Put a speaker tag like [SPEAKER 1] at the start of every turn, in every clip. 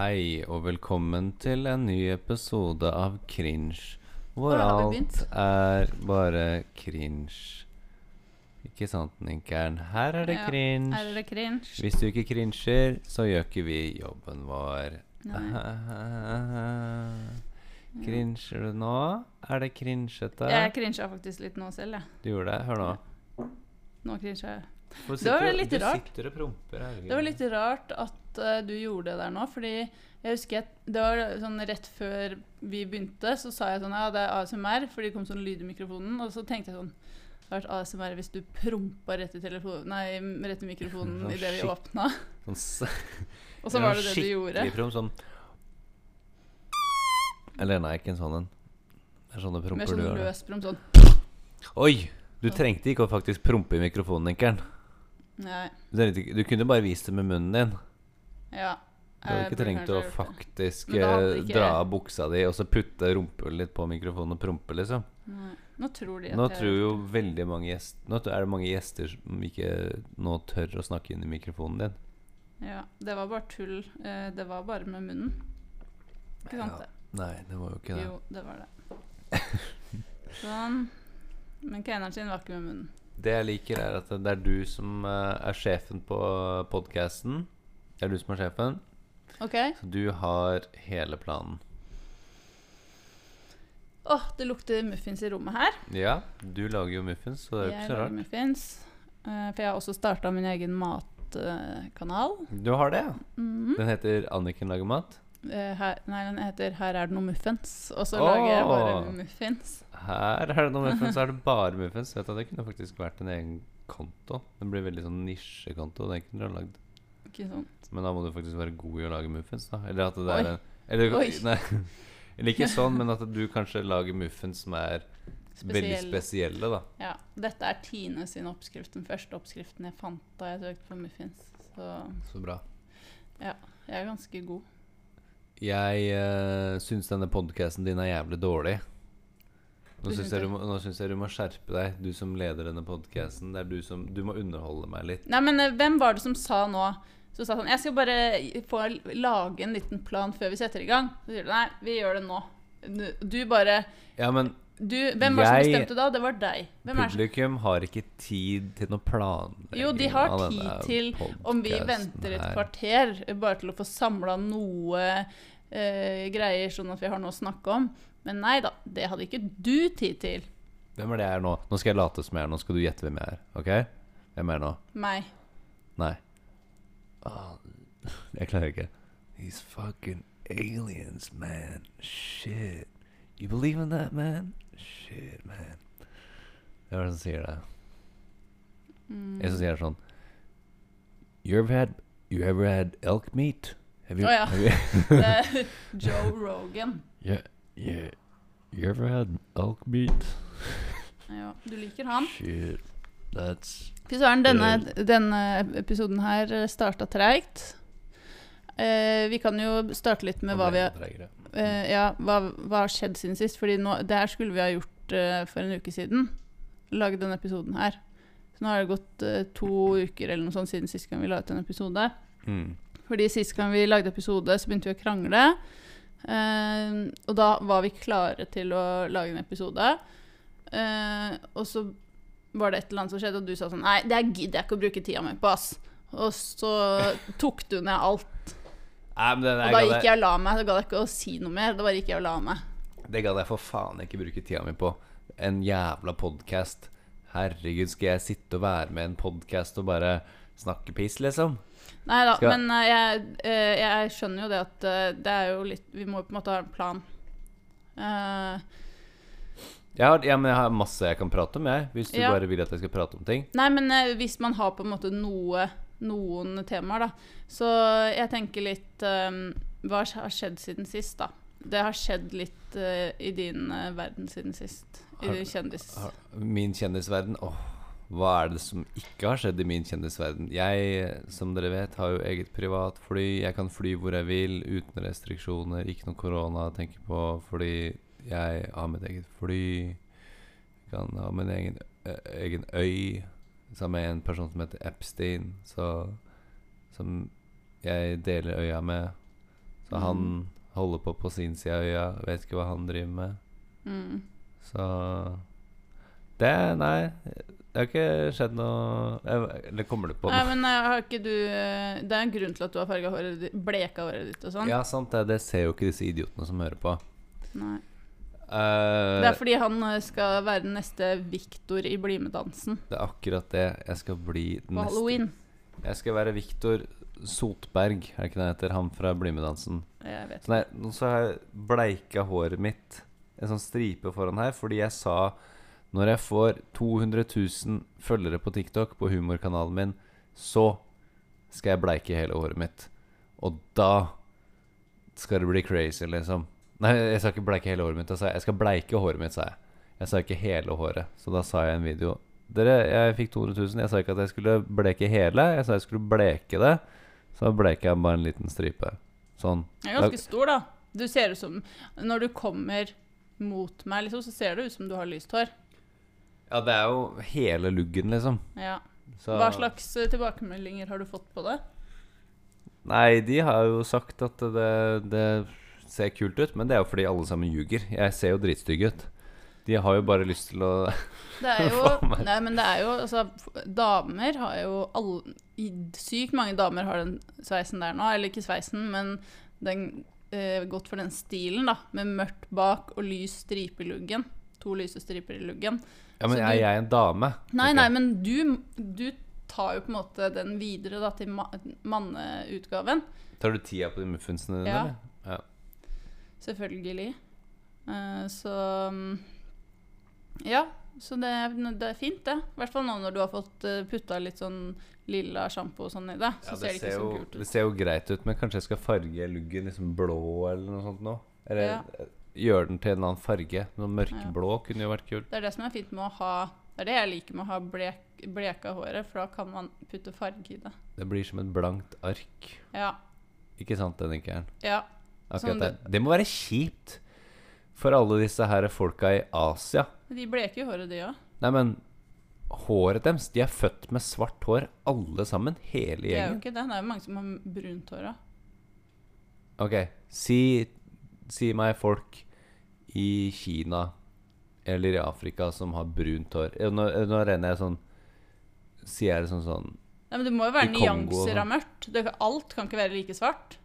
[SPEAKER 1] Hei og velkommen til en ny episode av Cringe. Hvor
[SPEAKER 2] har vi
[SPEAKER 1] alt
[SPEAKER 2] begynt?
[SPEAKER 1] er bare cringe. Ikke sant, Ninkeren? Her er det
[SPEAKER 2] Ja,
[SPEAKER 1] cringe.
[SPEAKER 2] Her er det cringe.
[SPEAKER 1] Hvis du ikke cringer, så gjør ikke vi jobben vår.
[SPEAKER 2] Nei.
[SPEAKER 1] Cringer du nå? Er det cringete?
[SPEAKER 2] Jeg cringa faktisk litt nå selv, jeg.
[SPEAKER 1] Du gjorde det? Hør nå.
[SPEAKER 2] Nå cringer jeg. Det var
[SPEAKER 1] sitter du-
[SPEAKER 2] litt
[SPEAKER 1] du
[SPEAKER 2] rart.
[SPEAKER 1] sitter og promper.
[SPEAKER 2] Det var litt rart at uh, du gjorde det der nå, fordi jeg husker at det var sånn rett før vi begynte, så sa jeg sånn Ja, det er ASMR, fordi det kom sånn lyd i mikrofonen, og så tenkte jeg sånn det hadde vært ASMR hvis du prompa rett i, telefon- nei, rett i mikrofonen
[SPEAKER 1] Sånn
[SPEAKER 2] idet vi åpna.
[SPEAKER 1] Sånn
[SPEAKER 2] Og så var det det du
[SPEAKER 1] skikkelig
[SPEAKER 2] gjorde.
[SPEAKER 1] Prom, sånn Eller nei, ikke en sånn en. Det er sånne
[SPEAKER 2] Mer
[SPEAKER 1] promper
[SPEAKER 2] sånn
[SPEAKER 1] du gjør. det.
[SPEAKER 2] løs prom. Sånn.
[SPEAKER 1] Oi! Du trengte ikke å faktisk prompe i mikrofonen, Ninkeren.
[SPEAKER 2] Nei.
[SPEAKER 1] Du, trengte ikke- du kunne bare vist det med munnen din.
[SPEAKER 2] Ja.
[SPEAKER 1] Du hadde
[SPEAKER 2] jeg
[SPEAKER 1] ikke
[SPEAKER 2] burde
[SPEAKER 1] trengt å
[SPEAKER 2] gjort det.
[SPEAKER 1] faktisk
[SPEAKER 2] Men da hadde
[SPEAKER 1] eh,
[SPEAKER 2] ikke-
[SPEAKER 1] dra av buksa di og så putte rumpehullet litt på mikrofonen og prompe, liksom.
[SPEAKER 2] Nei. Nå tror de at
[SPEAKER 1] Nå
[SPEAKER 2] jeg
[SPEAKER 1] tror jo veldig mange gjester Nå er det mange gjester som ikke nå tør å snakke inn i mikrofonen din.
[SPEAKER 2] Ja, det var bare tull. Eh, det var bare med munnen. Ikke sant det?
[SPEAKER 1] Nei, det var jo ikke det.
[SPEAKER 2] Jo, det var det. Sånn. Men keineren sin var ikke med munnen.
[SPEAKER 1] Det jeg liker, er at det er du som eh, er sjefen på podkasten. Det er du som er sjefen.
[SPEAKER 2] OK?
[SPEAKER 1] Så du har hele planen.
[SPEAKER 2] Åh, det lukter muffins i rommet her.
[SPEAKER 1] Ja, du lager jo muffins, så det er jo ikke så
[SPEAKER 2] lager
[SPEAKER 1] rart.
[SPEAKER 2] muffins. eh, for jeg har også starta min egen matkanal.
[SPEAKER 1] Du har det, ja.
[SPEAKER 2] Mhm.
[SPEAKER 1] Den heter Anniken lager mat.
[SPEAKER 2] Eh, her, nei, den heter 'Her er det noe muffins'. Og så
[SPEAKER 1] oh.
[SPEAKER 2] lager jeg bare muffins.
[SPEAKER 1] Her er det noe muffins, så er det bare muffins. Vet du, Det kunne faktisk vært en egen konto. Den blir veldig sånn nisjekonto. Den kunne du ha lagd.
[SPEAKER 2] Ikke sant?
[SPEAKER 1] Men da må du faktisk være god i å lage muffins, da. Eller at det
[SPEAKER 2] Oi.
[SPEAKER 1] er en eller,
[SPEAKER 2] Oi.
[SPEAKER 1] Nei, eller ikke sånn, men at du kanskje lager muffins som er veldig spesielle, da.
[SPEAKER 2] Ja. Dette er Tine sin oppskrift. Den første oppskriften jeg fant da jeg søkte på muffins. Så
[SPEAKER 1] Så bra.
[SPEAKER 2] jeg er ganske god.
[SPEAKER 1] Jeg uh, syns denne podkasten din er jævlig dårlig. Nå syns jeg, jeg du må skjerpe deg, du som leder denne podkasten. Du som Du må underholde meg litt.
[SPEAKER 2] Nei, men eh, hvem var det som sa nå Så sa han Jeg skal bare få lage en liten plan før vi setter i gang. Så sier du nei, vi gjør det nå. Du- Du bare
[SPEAKER 1] Ja, men
[SPEAKER 2] du, Hvem var det som bestemte da? Det var deg. Hvem
[SPEAKER 1] publikum har ikke tid til noe planlegging
[SPEAKER 2] Jo, de har tid til Om vi venter et kvarter bare til å få samla noe eh, greier, sånn at vi har noe å snakke om. Men nei da, det hadde ikke du tid til.
[SPEAKER 1] Hvem er det jeg er nå? Nå skal jeg late som jeg er. Nå skal du gjette hvem jeg er. Ok? Hvem er jeg nå?
[SPEAKER 2] Meg.
[SPEAKER 1] Nei. Oh, jeg klarer ikke. These fucking aliens, man. Shit. You believe in that, man? Shit, man. Det er det som sier det.
[SPEAKER 2] Mm.
[SPEAKER 1] Jeg som sier sånn You ever had You ever had elk meat?
[SPEAKER 2] Å oh,
[SPEAKER 1] ja. you,
[SPEAKER 2] Det Joe Rogan.
[SPEAKER 1] yeah, yeah. You ever had elk meat?
[SPEAKER 2] Ja, du liker han.
[SPEAKER 1] Shit. That's
[SPEAKER 2] Fy søren, denne, denne episoden her starta treigt. Eh, vi kan jo starte litt med hva vi har eh, Ja, hva, hva har skjedd siden sist? Fordi nå, det her skulle vi ha gjort eh, for en uke siden. Lagd denne episoden her. Så nå har det gått eh, to uker eller noe sånt siden sist gang vi la ut en episode.
[SPEAKER 1] mm.
[SPEAKER 2] Fordi sist gang vi lagde episode, så begynte vi å krangle. Eh, og da var vi klare til å lage en episode. Eh, og så var det et eller annet som skjedde, og du sa sånn Nei, det gidder jeg ikke å bruke tida mi på, ass. Og så tok du ned alt.
[SPEAKER 1] Nei, men den,
[SPEAKER 2] Og da gikk jeg og la meg. Da gadd jeg ikke å si noe mer. Da bare gikk jeg og la meg.
[SPEAKER 1] Det gadd jeg for faen ikke bruke tida mi på. En jævla podkast. Herregud, skal jeg sitte og være med i en podkast og bare snakke piss, liksom?
[SPEAKER 2] Nei da,
[SPEAKER 1] Skal-
[SPEAKER 2] men eh, jeg, eh, jeg skjønner jo det at eh, det er jo litt Vi må på en måte ha en plan. Uh,
[SPEAKER 1] Jeg har, ja, men jeg har masse jeg kan prate om, jeg. Hvis du
[SPEAKER 2] Ja.
[SPEAKER 1] bare vil at jeg skal prate om ting.
[SPEAKER 2] Nei, men hvis man har på en måte noe noen temaer, da. Så jeg tenker litt um, Hva har skjedd siden sist, da? Det har skjedd litt uh, i din uh, verden siden sist. I
[SPEAKER 1] Har-
[SPEAKER 2] kjendis...
[SPEAKER 1] Har- Min kjendisverden Åh, hva er det som ikke har skjedd i min kjendisverden? Jeg, som dere vet, har jo eget privatfly. Jeg kan fly hvor jeg vil uten restriksjoner. Ikke noe korona å tenke på fordi jeg har mitt eget fly. Jeg kan ha min egen, egen øy sammen med en person som heter Epstein, så, som jeg deler øya med. Så han holder på på sin side av øya, vet ikke hva han driver med.
[SPEAKER 2] Mm.
[SPEAKER 1] Så Det Nei, det har ikke skjedd noe Eller kommer det på
[SPEAKER 2] Nei, men eh, har ikke du eh, Det er en grunn til at du har farga håret ditt, bleka håret ditt og sånn.
[SPEAKER 1] Ja, sant det. Det ser jo ikke disse idiotene som hører på.
[SPEAKER 2] Nei.
[SPEAKER 1] Eh,
[SPEAKER 2] Det er fordi han eh, skal være den neste Victor i BlimE-dansen.
[SPEAKER 1] det er akkurat det. Jeg skal bli den neste
[SPEAKER 2] halloween.
[SPEAKER 1] Jeg skal være Viktor Sotberg, er det ikke det han heter? Han fra
[SPEAKER 2] BlimE-dansen.
[SPEAKER 1] Så nei, nå så har jeg bleika håret mitt en sånn stripe foran her, fordi jeg sa når jeg får 200 000 følgere på TikTok, på humorkanalen min, så skal jeg bleike hele håret mitt. Og da skal det bli crazy, liksom. Nei, jeg sa ikke bleike hele håret mitt. Jeg sa jeg skal bleike håret mitt, sa jeg. Jeg sa ikke hele håret. Så da sa jeg i en video Dere, jeg fikk 200 000. Jeg sa ikke at jeg skulle bleke hele. Jeg sa jeg skulle bleke det. Så bleker jeg bare en liten stripe. Sånn.
[SPEAKER 2] Den er ganske stor, da. Du ser ut som Når du kommer mot meg, liksom, så ser det ut som du har lyst hår.
[SPEAKER 1] Ja, det er jo hele luggen, liksom.
[SPEAKER 2] Ja.
[SPEAKER 1] Så,
[SPEAKER 2] Hva slags eh, tilbakemeldinger har du fått på det?
[SPEAKER 1] Nei, de har jo sagt at det, det ser kult ut, men det er jo fordi alle sammen ljuger. Jeg ser jo dritstygg ut. De har jo bare lyst til å
[SPEAKER 2] Det er jo. Nei, men det er jo Altså, damer har jo alle Sykt mange damer har den sveisen der nå. Eller ikke sveisen, men den eh, gått for den stilen, da. Med mørkt bak og lys stripe i luggen. To lyse striper i luggen.
[SPEAKER 1] Ja, men
[SPEAKER 2] Så
[SPEAKER 1] er
[SPEAKER 2] du-
[SPEAKER 1] jeg en dame?
[SPEAKER 2] Nei, nei, men du, du tar jo på en måte den videre da, til ma manneutgaven.
[SPEAKER 1] Tar du tida på de muffinsene dine,
[SPEAKER 2] Ja.
[SPEAKER 1] eller? Ja.
[SPEAKER 2] Selvfølgelig. Uh, så mm, Ja. Så det, det er fint, det. I hvert fall nå når du har fått uh, putta litt sånn lilla sjampo og sånn i det. Så
[SPEAKER 1] Ja,
[SPEAKER 2] ser det ikke
[SPEAKER 1] ser
[SPEAKER 2] så kult ut.
[SPEAKER 1] det ser jo greit ut, men kanskje jeg skal farge luggen liksom blå eller noe sånt nå? Eller
[SPEAKER 2] Ja.
[SPEAKER 1] eh, gjøre den til en annen farge. Noe mørkeblå kunne jo vært kult.
[SPEAKER 2] Det er det som er fint med å ha Det er det jeg liker med å ha blek, bleka håret, for da kan man putte farge i det.
[SPEAKER 1] Det blir som et blankt ark.
[SPEAKER 2] Ja.
[SPEAKER 1] Ikke sant, den ikke
[SPEAKER 2] ja.
[SPEAKER 1] Akkurat
[SPEAKER 2] Sånn
[SPEAKER 1] det. Det må være kjipt for alle disse her folka i Asia.
[SPEAKER 2] De bleker håret, de òg.
[SPEAKER 1] Nei, men håret deres De er født med svart hår, alle sammen. Hele gjengen.
[SPEAKER 2] Det er jo ikke det. Det er jo mange som har brunt hår òg.
[SPEAKER 1] Ok, si, si meg folk i Kina eller i Afrika som har brunt hår. Eh, Nå, nå renner jeg sånn Sier jeg det sånn sånn
[SPEAKER 2] Nei, men det må jo være nyanser
[SPEAKER 1] sånn.
[SPEAKER 2] av mørkt. Det, alt kan ikke være like svart.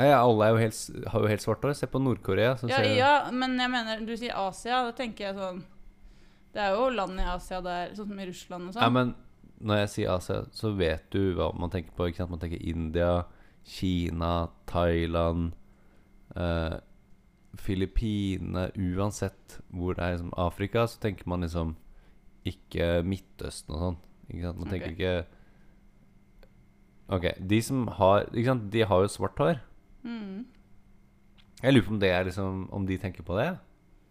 [SPEAKER 1] Nei, alle jo helt, har jo helt svart hår. Se på Nord-Korea.
[SPEAKER 2] Ja,
[SPEAKER 1] ser-
[SPEAKER 2] ja, men jeg mener, du sier Asia, da tenker jeg sånn Det er jo land i Asia der, sånn som i Russland og
[SPEAKER 1] Ja,
[SPEAKER 2] sånn.
[SPEAKER 1] men når jeg sier Asia, så vet du hva man tenker på. Man tenker India, Kina, Thailand, eh, Filippinene Uansett hvor det er liksom Afrika, så tenker man liksom ikke Midtøsten og sånn. Man tenker
[SPEAKER 2] okay.
[SPEAKER 1] ikke Ok, de som har de har jo svart hår.
[SPEAKER 2] Mm.
[SPEAKER 1] Jeg lurer på om det er liksom Om de tenker på det.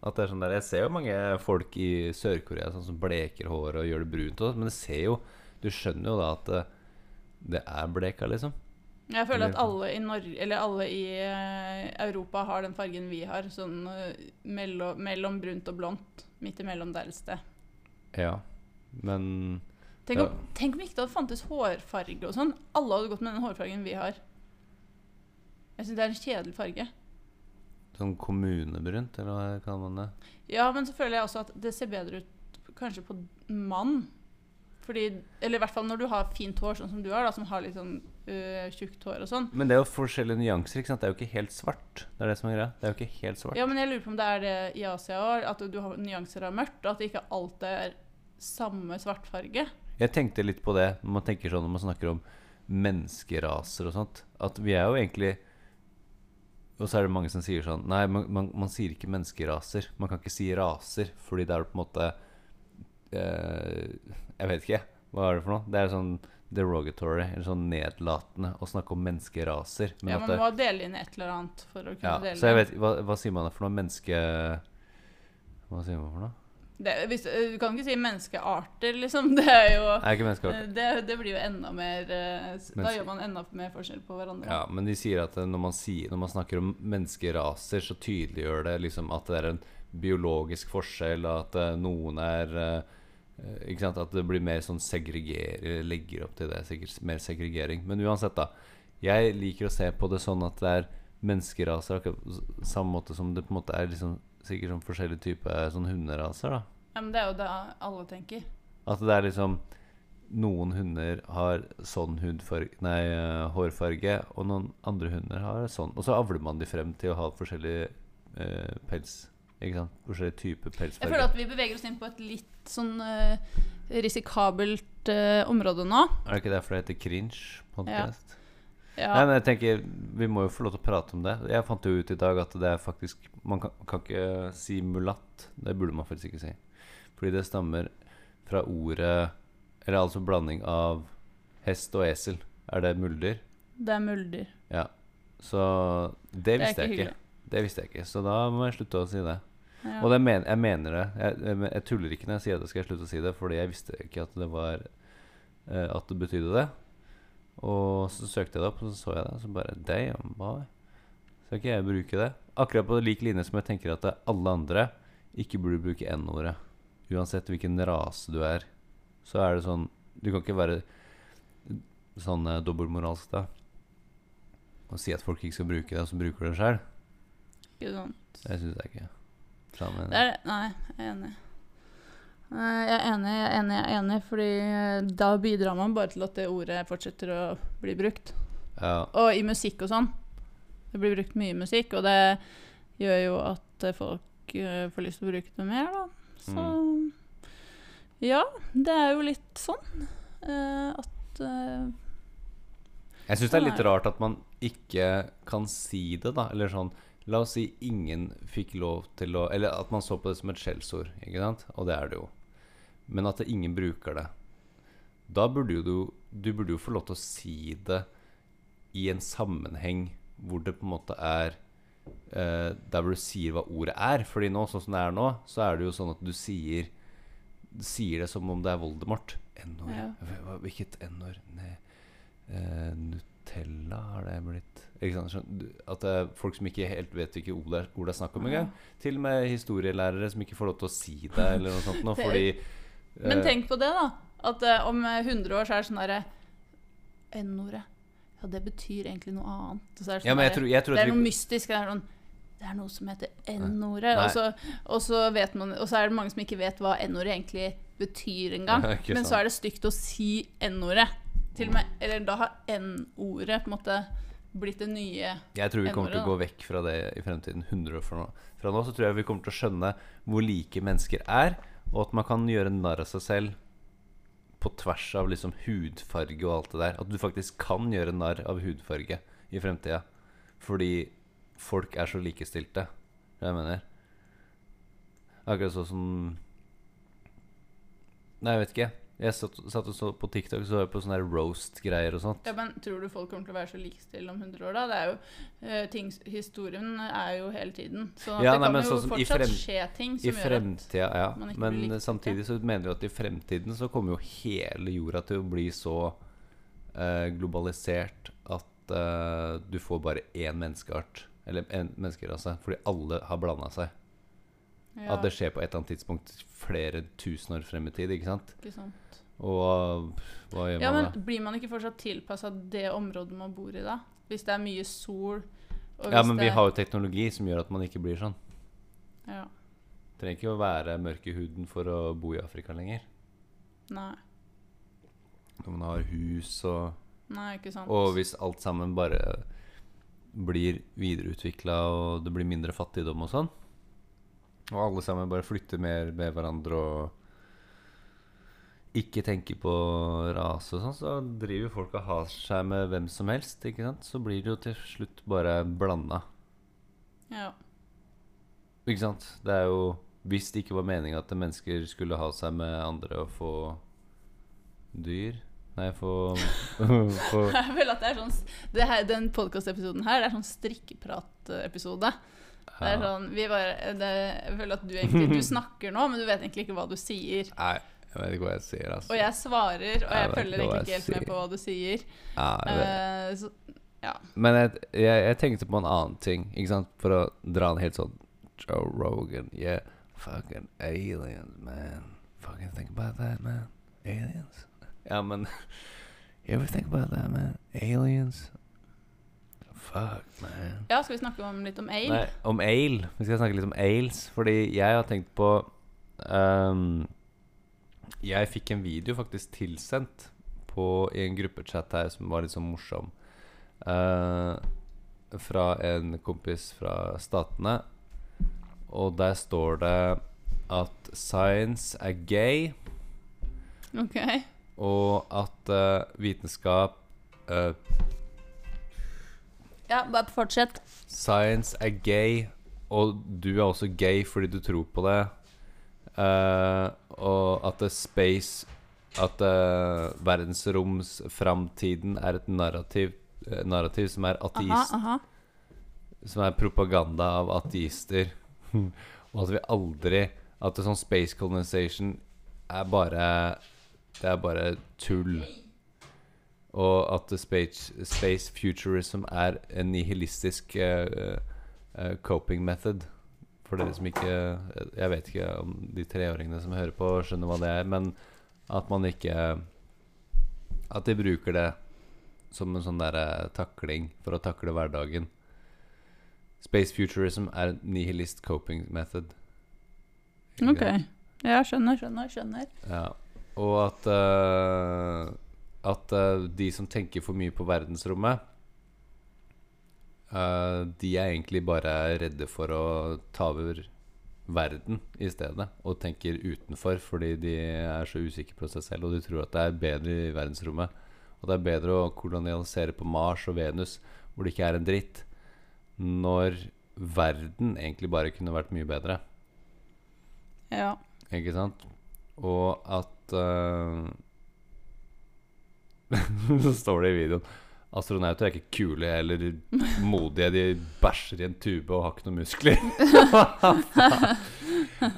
[SPEAKER 1] At det er sånn der Jeg ser jo mange folk i Sør-Korea sånn som bleker håret og gjør det brunt, og, men det ser jo Du skjønner jo da at det, det er bleka, liksom.
[SPEAKER 2] Jeg føler at alle i Norge, eller alle i eh, Europa har den fargen vi har. Sånn eh, mellom, mellom brunt og blondt. Midt imellom der et sted.
[SPEAKER 1] Ja. Men
[SPEAKER 2] Tenk
[SPEAKER 1] Ja.
[SPEAKER 2] om, tenk om ikke det hadde fantes hårfarge og sånn. Alle hadde gått med den hårfargen vi har. Jeg syns det er en kjedelig farge.
[SPEAKER 1] sånn kommunebrunt, eller hva kaller man det?
[SPEAKER 2] Ja, men så føler jeg også at det ser bedre ut kanskje på mann. Fordi, eller i hvert fall når du har fint hår, sånn som du har, da, som har litt sånn øh, tjukt hår og sånn.
[SPEAKER 1] Men det er jo forskjellige nyanser. ikke sant? Det er jo ikke helt svart. Det er det som er greia. Det er jo ikke helt svart.
[SPEAKER 2] Ja, men jeg lurer på om det er det i Asia òg, at du har nyanser av mørkt, og at det ikke alltid er samme svartfarge.
[SPEAKER 1] Jeg tenkte litt på det når man tenker sånn når man snakker om menneskeraser og sånt. At vi er jo egentlig Og så er det mange som sier sånn Nei, man, man, man sier ikke menneskeraser. Man kan ikke si raser, fordi det er på en måte eh, Jeg vet ikke. Hva er det for noe? Det er sånn derogatory, eller sånn nedlatende, å snakke om menneskeraser. Men
[SPEAKER 2] Ja, Man må dele inn et eller annet for å kunne
[SPEAKER 1] ja,
[SPEAKER 2] dele
[SPEAKER 1] så jeg vet hva, hva sier man for noe? Menneske... Hva sier man for noe?
[SPEAKER 2] Det, hvis, Du kan ikke si menneskearter, liksom. Det er jo
[SPEAKER 1] Er ikke
[SPEAKER 2] det, det blir jo enda mer eh, Da gjør man enda mer forskjell på hverandre.
[SPEAKER 1] Ja, men de sier at eh, når man, sier, når man snakker om menneskeraser, så tydeliggjør det liksom at det er en biologisk forskjell, at eh, noen er eh, eh, Ikke sant? At det blir mer sånn segregering Legger opp til det, sikkert mer segregering. Men uansett, da. Jeg liker å se på det sånn at det er menneskeraser, akkurat samme måte som det på en måte er liksom sikkert sånn forskjellige typer sånn hunderaser. da
[SPEAKER 2] Ja, men det er jo det alle tenker.
[SPEAKER 1] At det er liksom Noen hunder har sånn hudfarge, nei, eh, hårfarge, og noen andre hunder har sånn. Og så avler man de frem til å ha forskjellig eh, pels. Ikke sant? Forskjellige typer
[SPEAKER 2] Jeg føler at vi beveger oss inn på et litt sånn eh, risikabelt eh, område nå.
[SPEAKER 1] Er det ikke derfor det heter cringe podcast?
[SPEAKER 2] Ja.
[SPEAKER 1] Nei, men jeg tenker Vi må jo få lov til å prate om det. Jeg fant jo ut i dag at det er faktisk Man kan, kan ikke si mulatt. Det burde man faktisk ikke si. Fordi det stammer fra ordet Eller altså blanding av hest og esel. Er det muldyr?
[SPEAKER 2] Det er muldyr.
[SPEAKER 1] Ja. Så det
[SPEAKER 2] Det
[SPEAKER 1] visste
[SPEAKER 2] ikke
[SPEAKER 1] jeg ikke.
[SPEAKER 2] hyggelig.
[SPEAKER 1] Det visste jeg ikke. Så da må jeg slutte å si det.
[SPEAKER 2] Ja.
[SPEAKER 1] Og det men, jeg mener det. Jeg, jeg, jeg tuller ikke når jeg sier at jeg skal slutte å si det, fordi jeg visste ikke at det var uh, At det betydde det. Og så søkte jeg det opp, og så så jeg det, og så bare Damn, boy. Skal ikke jeg bruke det? Akkurat på lik linje som jeg tenker at alle andre ikke burde bruke N-ordet. Uansett hvilken rase du er, så er det sånn Du kan ikke være sånn eh, dobbeltmoralsk da. Og si at folk ikke skal bruke det, og så bruker du det sjøl.
[SPEAKER 2] Ikke sant.
[SPEAKER 1] Det syns jeg ikke. Sammen.
[SPEAKER 2] Det er, nei, jeg er enig. Jeg er enig, jeg er enig, jeg er enig, fordi eh, da bidrar man bare til at det ordet fortsetter å bli brukt.
[SPEAKER 1] Ja.
[SPEAKER 2] Og i musikk og sånn. Det blir brukt mye musikk, og det gjør jo at eh, folk eh, får lyst til å bruke det mer, da. Så ja, det er jo litt sånn uh, at uh,
[SPEAKER 1] Jeg syns det er litt rart at man ikke kan si det, da. Eller sånn La oss si ingen fikk lov til å Eller at man så på det som et skjellsord, ikke sant? Og det er det jo. Men at ingen bruker det. Da burde jo du Du burde jo få lov til å si det i en sammenheng hvor det på en måte er eh, Der hvor du sier hva ordet er. Fordi nå, sånn som det er nå, så er det jo sånn at du sier sier det som om det er Voldemort. N-ord.
[SPEAKER 2] Ja.
[SPEAKER 1] Hvilket N-ord? Eh, Nutella har det blitt? At det er folk som ikke helt vet hvilke ord det er, snakk om engang. Til og med historielærere som ikke får lov til å si det, eller noe sånt. Nå,
[SPEAKER 2] fordi,
[SPEAKER 1] fordi
[SPEAKER 2] Men
[SPEAKER 1] eh,
[SPEAKER 2] tenk på det, da. At eh, om eh, 100 år så er det sånn derre N-ordet. Ja, det betyr egentlig noe annet. Så er det, sånn
[SPEAKER 1] Ja, men jeg tror, jeg tror
[SPEAKER 2] det er noe mystisk. Det er, sånn, det er noe som heter N-ordet. Og, og, så vet man- og så er det mange som ikke vet hva N-ordet egentlig betyr engang. Men så er det stygt å si N-ordet. Eller da har N-ordet på en måte blitt det nye
[SPEAKER 1] jeg tror vi kommer til å gå vekk fra det i fremtiden. 100 år fra nå. Fra nå så tror jeg vi kommer til å skjønne hvor like mennesker er, og at man kan gjøre narr av seg selv på tvers av liksom hudfarge og alt det der. At du faktisk kan gjøre narr av hudfarge i fremtida. Fordi folk er så likestilte. Jeg mener. Akkurat sånn som Nei, jeg vet ikke. Jeg satt, satt og så på TikTok så jeg på sånne roast-greier og sånt.
[SPEAKER 2] Ja, men Tror du folk kommer til å være så likestilte om 100 år? da? Det er jo, uh, ting, Historien er jo hele tiden. Så
[SPEAKER 1] Ja,
[SPEAKER 2] det
[SPEAKER 1] nei,
[SPEAKER 2] kan jo
[SPEAKER 1] sånn
[SPEAKER 2] fortsatt
[SPEAKER 1] frem-
[SPEAKER 2] skje ting som
[SPEAKER 1] I
[SPEAKER 2] gjør at
[SPEAKER 1] ja.
[SPEAKER 2] man ikke
[SPEAKER 1] Men
[SPEAKER 2] blir likestilt,
[SPEAKER 1] samtidig så mener vi at i fremtiden så kommer jo hele jorda til å bli så uh, globalisert at uh, du får bare én menneskeart. Eller en menneskerase. Fordi alle har blanda seg.
[SPEAKER 2] ja,
[SPEAKER 1] At det skjer på et eller annet tidspunkt flere tusen år frem i tid. Ikke sant?
[SPEAKER 2] ikke sant?
[SPEAKER 1] Og hva gjør
[SPEAKER 2] Ja,
[SPEAKER 1] man
[SPEAKER 2] men? Blir man ikke fortsatt tilpassa det området man bor i da? Hvis det er mye sol
[SPEAKER 1] Ja, men vi har jo teknologi som gjør at man ikke blir sånn.
[SPEAKER 2] ja.
[SPEAKER 1] Trenger ikke å være mørk i huden for å bo i Afrika lenger.
[SPEAKER 2] Nei.
[SPEAKER 1] Når man har hus og
[SPEAKER 2] Nei, ikke sant.
[SPEAKER 1] Og hvis alt sammen bare blir videreutvikla og det blir mindre fattigdom og sånn, og alle sammen bare flytter mer med hverandre og ikke tenker på rase og sånn, så driver folk og har seg med hvem som helst, ikke sant? Så blir det jo til slutt bare blanda.
[SPEAKER 2] Ja.
[SPEAKER 1] Ikke sant? Det er jo Hvis det ikke var meninga at mennesker skulle ha seg med andre og få dyr Nei, for, for.
[SPEAKER 2] Jeg føler at det er sånn det her, Den podkastepisoden her det er sånn strikkeprat-episode. Det er sånn vi bare, det, Jeg føler at du egentlig Du snakker nå, men du vet egentlig ikke hva du sier.
[SPEAKER 1] Nei, jeg vet ikke hva jeg sier, altså.
[SPEAKER 2] Og jeg svarer, og
[SPEAKER 1] Jeg
[SPEAKER 2] jeg følger egentlig ikke
[SPEAKER 1] helt
[SPEAKER 2] helt med på hva du sier.
[SPEAKER 1] Ja.
[SPEAKER 2] Eh, så, ja.
[SPEAKER 1] Men jeg, jeg, jeg tenkte på en annen ting, ikke sant? For å dra en helt sånn Joe Rogan, yeah, fucking aliens, man. Fucking think about that, man. Aliens. Ja, men You ever think about that, man? Aliens. Fuck, man.
[SPEAKER 2] Ja, skal vi snakke om litt om ale?
[SPEAKER 1] Nei, om ale. Vi skal snakke litt om ales. Fordi jeg har tenkt på um, Jeg fikk en video faktisk tilsendt på, i en gruppechat her som var litt sånn morsom. Uh, fra en kompis fra Statene. Og der står det at science er gay,
[SPEAKER 2] Ok.
[SPEAKER 1] Og at eh, vitenskap eh,
[SPEAKER 2] Ja, bare fortsett.
[SPEAKER 1] Science er gay, og du er også gay fordi du tror på det. Eh, og at det space At uh, verdensromsframtiden er et narrativ, eh, narrativ som er
[SPEAKER 2] Aha,
[SPEAKER 1] ateist
[SPEAKER 2] aha.
[SPEAKER 1] Som er propaganda av ateister. og at vi aldri At det sånn space colonization er bare Det er bare tull. Og at space, space futurism er en nihilistisk uh, uh, coping method. For dere som ikke Jeg vet ikke om de treåringene som hører på, skjønner hva det er. Men at man ikke At de bruker det som en sånn derre takling for å takle hverdagen. Space futurism er en nihilist coping method. Ikke
[SPEAKER 2] Ok.
[SPEAKER 1] Det?
[SPEAKER 2] Ja, skjønner, skjønner, skjønner.
[SPEAKER 1] Ja. Og at uh, At uh, de som tenker for mye på verdensrommet uh, De er egentlig bare redde for å ta over verden i stedet. Og tenker utenfor fordi de er så usikre på seg selv. Og de tror at det er bedre i verdensrommet. Og det er bedre å kolonialisere på Mars og Venus, hvor det ikke er en dritt. Når verden egentlig bare kunne vært mye bedre.
[SPEAKER 2] Ja.
[SPEAKER 1] Ikke sant? Og at eh, Så står det i videoen Astronauter er ikke kule eller modige. De bæsjer i en tube og har ikke noen muskler.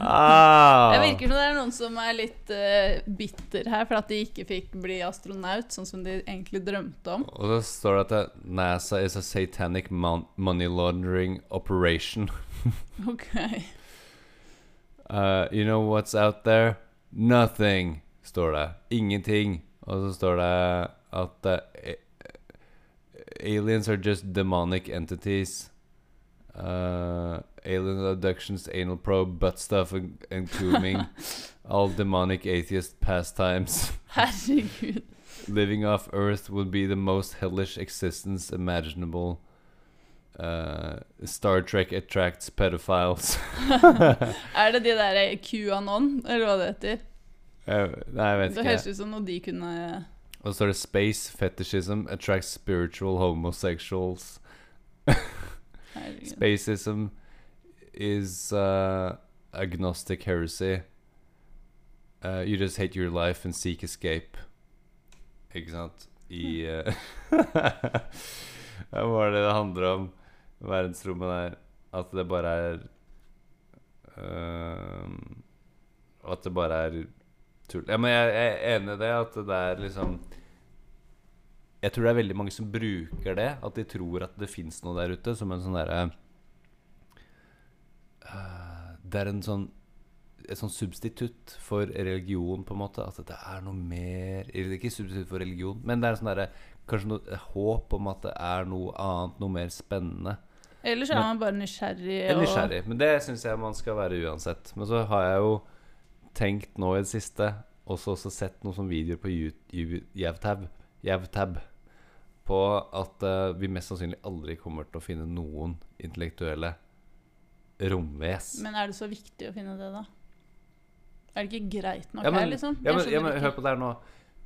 [SPEAKER 1] ah.
[SPEAKER 2] Det virker som det er noen som er litt uh, bitter her for at de ikke fikk bli astronaut, sånn som de egentlig drømte om.
[SPEAKER 1] Og så står det at NASA is a satanic mon money laundering operation.
[SPEAKER 2] Ok.
[SPEAKER 1] Uh, you know what's out there? Nothing, står det. Ingenting. Og så står det at uh, aliens are just demonic entities. Uh, alien abductions, anal probe, butt stuff and, and cooming. All demonic atheist pastimes.
[SPEAKER 2] Herregud.
[SPEAKER 1] Living off Earth would be the most hellish existence imaginable. Uh, Star Trek attracts pedophiles.
[SPEAKER 2] Er det de der QAnon, eller hva det heter?
[SPEAKER 1] Eh, nei, jeg vet
[SPEAKER 2] Det
[SPEAKER 1] ikke.
[SPEAKER 2] høres ut som noe de kunne
[SPEAKER 1] Og så står det Space fetishism attracts spiritual homosexuals. Spacism is uh, agnostic heresy. Uh, you just hate your life and seek escape. Ikke sant? I uh, Hva er det det handler om? Verdensrommet der. At det bare er uh, At det bare er tull. Ja, men jeg, er enig i det. At det er liksom Jeg tror det er veldig mange som bruker det. At de tror at det fins noe der ute, som en sånn derre eh, Det er en sånn et sånn substitutt for religion, på en måte. At det er noe mer ikke substitutt for religion, men det er sånn derre kanskje noe håp om at det er noe annet, noe mer spennende.
[SPEAKER 2] Ellers er man bare nysgjerrig.
[SPEAKER 1] Er
[SPEAKER 2] og-
[SPEAKER 1] nysgjerrig, men det syns jeg man skal være uansett. Men så har jeg jo tenkt nå i det siste, også, også sett noen sånne videoer på Javtab, Javtab på at uh, vi mest sannsynlig aldri kommer til å finne noen intellektuelle romves.
[SPEAKER 2] Men er det så viktig å finne det, da? Er det ikke greit nok
[SPEAKER 1] Ja, men-
[SPEAKER 2] her, liksom?
[SPEAKER 1] Ja, men, ja, men hør på det her nå.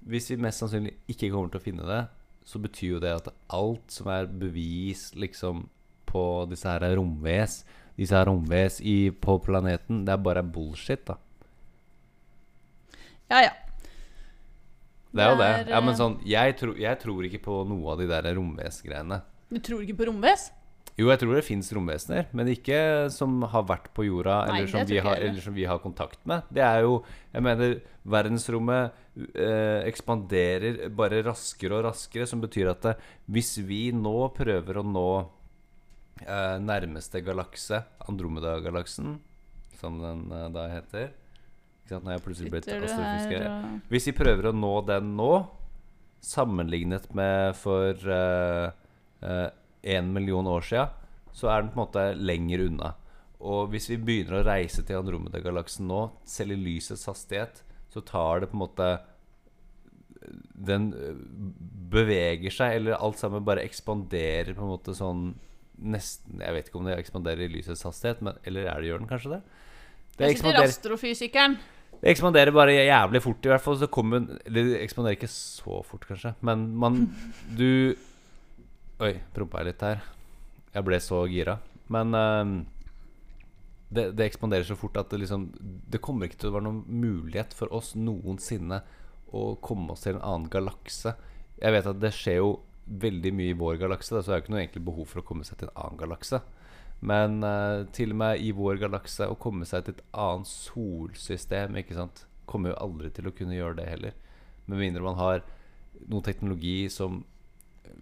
[SPEAKER 1] Hvis vi mest sannsynlig ikke kommer til å finne det, så betyr jo det at alt som er bevis liksom på disse her romves, disse her romves i, på planeten, det er bare bullshit, da.
[SPEAKER 2] Ja, ja.
[SPEAKER 1] Det er jo det. Ja, men
[SPEAKER 2] eh,
[SPEAKER 1] sånn, jeg, tro, jeg tror ikke på noe av de der romvesgreiene.
[SPEAKER 2] Du tror ikke på romves?
[SPEAKER 1] Jo, jeg tror det fins romvesener, men ikke som har vært på jorda,
[SPEAKER 2] Nei,
[SPEAKER 1] eller, som vi har, eller som vi har kontakt med. Det er jo Jeg mener, verdensrommet eh, ekspanderer bare raskere og raskere, som betyr at det, hvis vi nå prøver å nå eh, nærmeste galakse, Andromeda-galaksen, som den eh, da heter Ikke sant, Nå jeg plutselig blitt astrofysiker.
[SPEAKER 2] og
[SPEAKER 1] Hvis vi prøver å nå den nå, sammenlignet med for én uh, en million år sia, så er den på en måte lenger unna. Og hvis vi begynner å reise til Andromeda-galaksen nå, selv i lysets hastighet, så tar det på en måte Den øh, beveger seg, eller alt sammen bare ekspanderer på en måte sånn Nesten Jeg vet ikke om det ekspanderer i lysets hastighet, men, eller er det gjør den kanskje det? Det
[SPEAKER 2] Jeg sitter astrofysikeren.
[SPEAKER 1] Det ekspanderer bare jævlig fort, i hvert fall. Så kommer Eller det ekspanderer ikke så fort, kanskje, men man Du Oi, prompa jeg litt her. Jeg ble så gira. Men uh, det, det ekspanderer så fort at det liksom Det kommer ikke til å være noen mulighet for oss noensinne å komme oss til en annen galakse. Jeg vet at det skjer jo veldig mye i vår galakse, så det er jo ikke noe egentlig behov for å komme seg til en annen galakse. Men uh, til og med i vår galakse å komme seg til et annet solsystem ikke sant? Kommer jo aldri til å kunne gjøre det heller. Med mindre man har noe teknologi som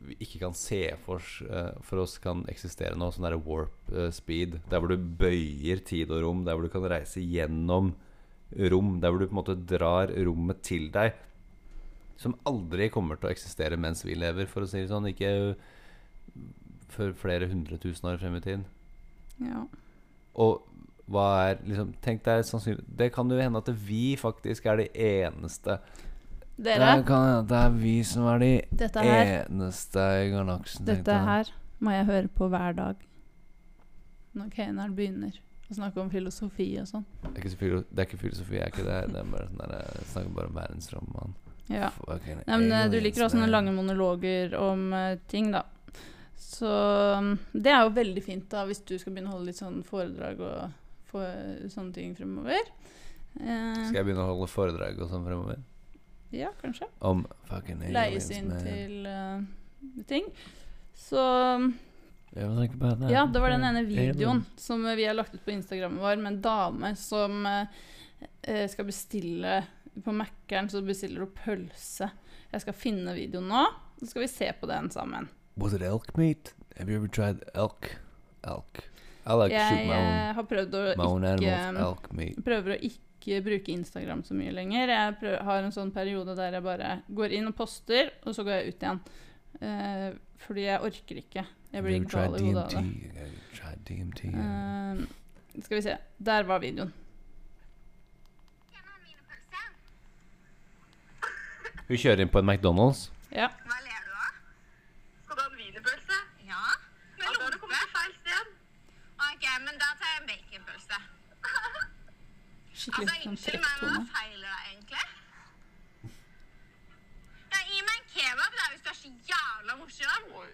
[SPEAKER 1] vi ikke kan se for, eh, for oss kan eksistere nå, sånn derre warp uh, speed. Der hvor du bøyer tid og rom, der hvor du kan reise gjennom rom. Der hvor du på en måte drar rommet til deg. Som aldri kommer til å eksistere mens vi lever, for å si det sånn. Ikke for flere hundre tusen år frem i tiden.
[SPEAKER 2] Ja.
[SPEAKER 1] Og hva er liksom Tenk deg sannsynlig Det kan jo hende at vi faktisk er de eneste
[SPEAKER 2] Dere,
[SPEAKER 1] Det kan det er vi som er de
[SPEAKER 2] dette
[SPEAKER 1] eneste i galaksen.
[SPEAKER 2] dette her må jeg høre på hver dag. Når Keinar begynner å snakke om filosofi og sånn.
[SPEAKER 1] Det er ikke, filosofi, det er ikke filosofi, er ikke det? Det er bare sånn der, jeg snakker bare om verdensrom.
[SPEAKER 2] Ja.
[SPEAKER 1] Okay,
[SPEAKER 2] Nei, men eh, du liker å ha sånne lange monologer om uh, ting, da. Så mm, det er jo veldig fint da hvis du skal begynne å holde litt sånn foredrag og få sånne ting fremover. Uh,
[SPEAKER 1] Skal jeg begynne å holde foredrag og sånn fremover?
[SPEAKER 2] ja, kanskje.
[SPEAKER 1] Om fucking
[SPEAKER 2] Leies inn til uh, ting. Så
[SPEAKER 1] det.
[SPEAKER 2] Ja, det var den ene videoen som vi har lagt ut på Instagrammen vår med en dame som eh, eh, skal bestille På Mækkern så bestiller du pølse. Jeg skal finne videoen nå, så skal vi se på den sammen.
[SPEAKER 1] Was it elk meat? Have you ever tried elk? Elk. I like shoot
[SPEAKER 2] Jeg
[SPEAKER 1] own,
[SPEAKER 2] eh, har prøvd å ikke.
[SPEAKER 1] Meat.
[SPEAKER 2] prøver å ikke bruke Instagram så mye lenger. Jeg prøver, har en sånn periode der jeg bare går inn og poster, og så går jeg ut igjen. Uh, fordi jeg orker ikke. Jeg blir gal i hodet av det. Eh, skal vi se. Der var videoen.
[SPEAKER 1] Hun kjører inn på en McDonald's.
[SPEAKER 2] Ja.
[SPEAKER 3] Hva ler du av? Skal du ha en wienerpølse? Ja. Men? Da har du kommet til feil sted. Ok, men da tar jeg en baconpølse.
[SPEAKER 2] Skikkelig
[SPEAKER 3] Altså,
[SPEAKER 2] sånn
[SPEAKER 3] unnskyld meg, men hva feiler deg egentlig? Ja, gi meg en kebab da, hvis du er så jævla morsom.
[SPEAKER 4] Oi,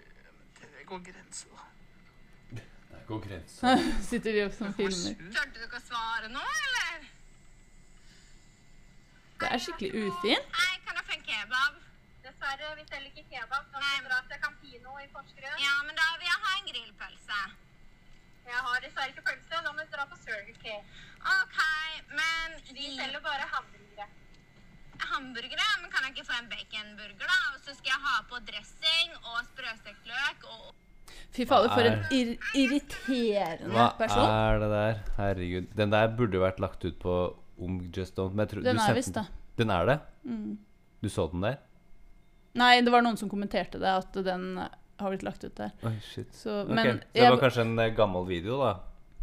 [SPEAKER 4] men det går grenser, da.
[SPEAKER 1] Konkurrens.
[SPEAKER 2] Sitter de opp som filmer.
[SPEAKER 3] Tørte du ikke å svare nå, eller?
[SPEAKER 2] Det er skikkelig ufint.
[SPEAKER 3] Nei, kan jeg få en kebab?
[SPEAKER 5] Dessverre, vi selger ikke kebab. Da må vi dra til Campino i Porsgrunn.
[SPEAKER 3] Ja, men da vil jeg ha en grillpølse.
[SPEAKER 5] Jeg har dessverre ikke pølse. Da må vi dra på Circle K.
[SPEAKER 3] Ok, men
[SPEAKER 5] Vi selger bare hamburgere.
[SPEAKER 3] hamburgere, men kan jeg ikke få en baconburger da? Og så skal jeg ha på dressing og sprøstekt løk og...
[SPEAKER 2] Fy fader, for en
[SPEAKER 1] Hva
[SPEAKER 2] ir irriterende
[SPEAKER 1] Hva
[SPEAKER 2] person.
[SPEAKER 1] er det der? Herregud. Den der burde vært lagt ut på Om Just Don't. Men jeg tror,
[SPEAKER 2] Den er visst det.
[SPEAKER 1] Den er det?
[SPEAKER 2] Mm.
[SPEAKER 1] Du så den der?
[SPEAKER 2] Nei, det var noen som kommenterte det, at den har blitt lagt ut der.
[SPEAKER 1] Oi, shit.
[SPEAKER 2] Så,
[SPEAKER 1] Ok,
[SPEAKER 2] men
[SPEAKER 1] Så det
[SPEAKER 2] jeg,
[SPEAKER 1] var kanskje en eh, gammel video, da?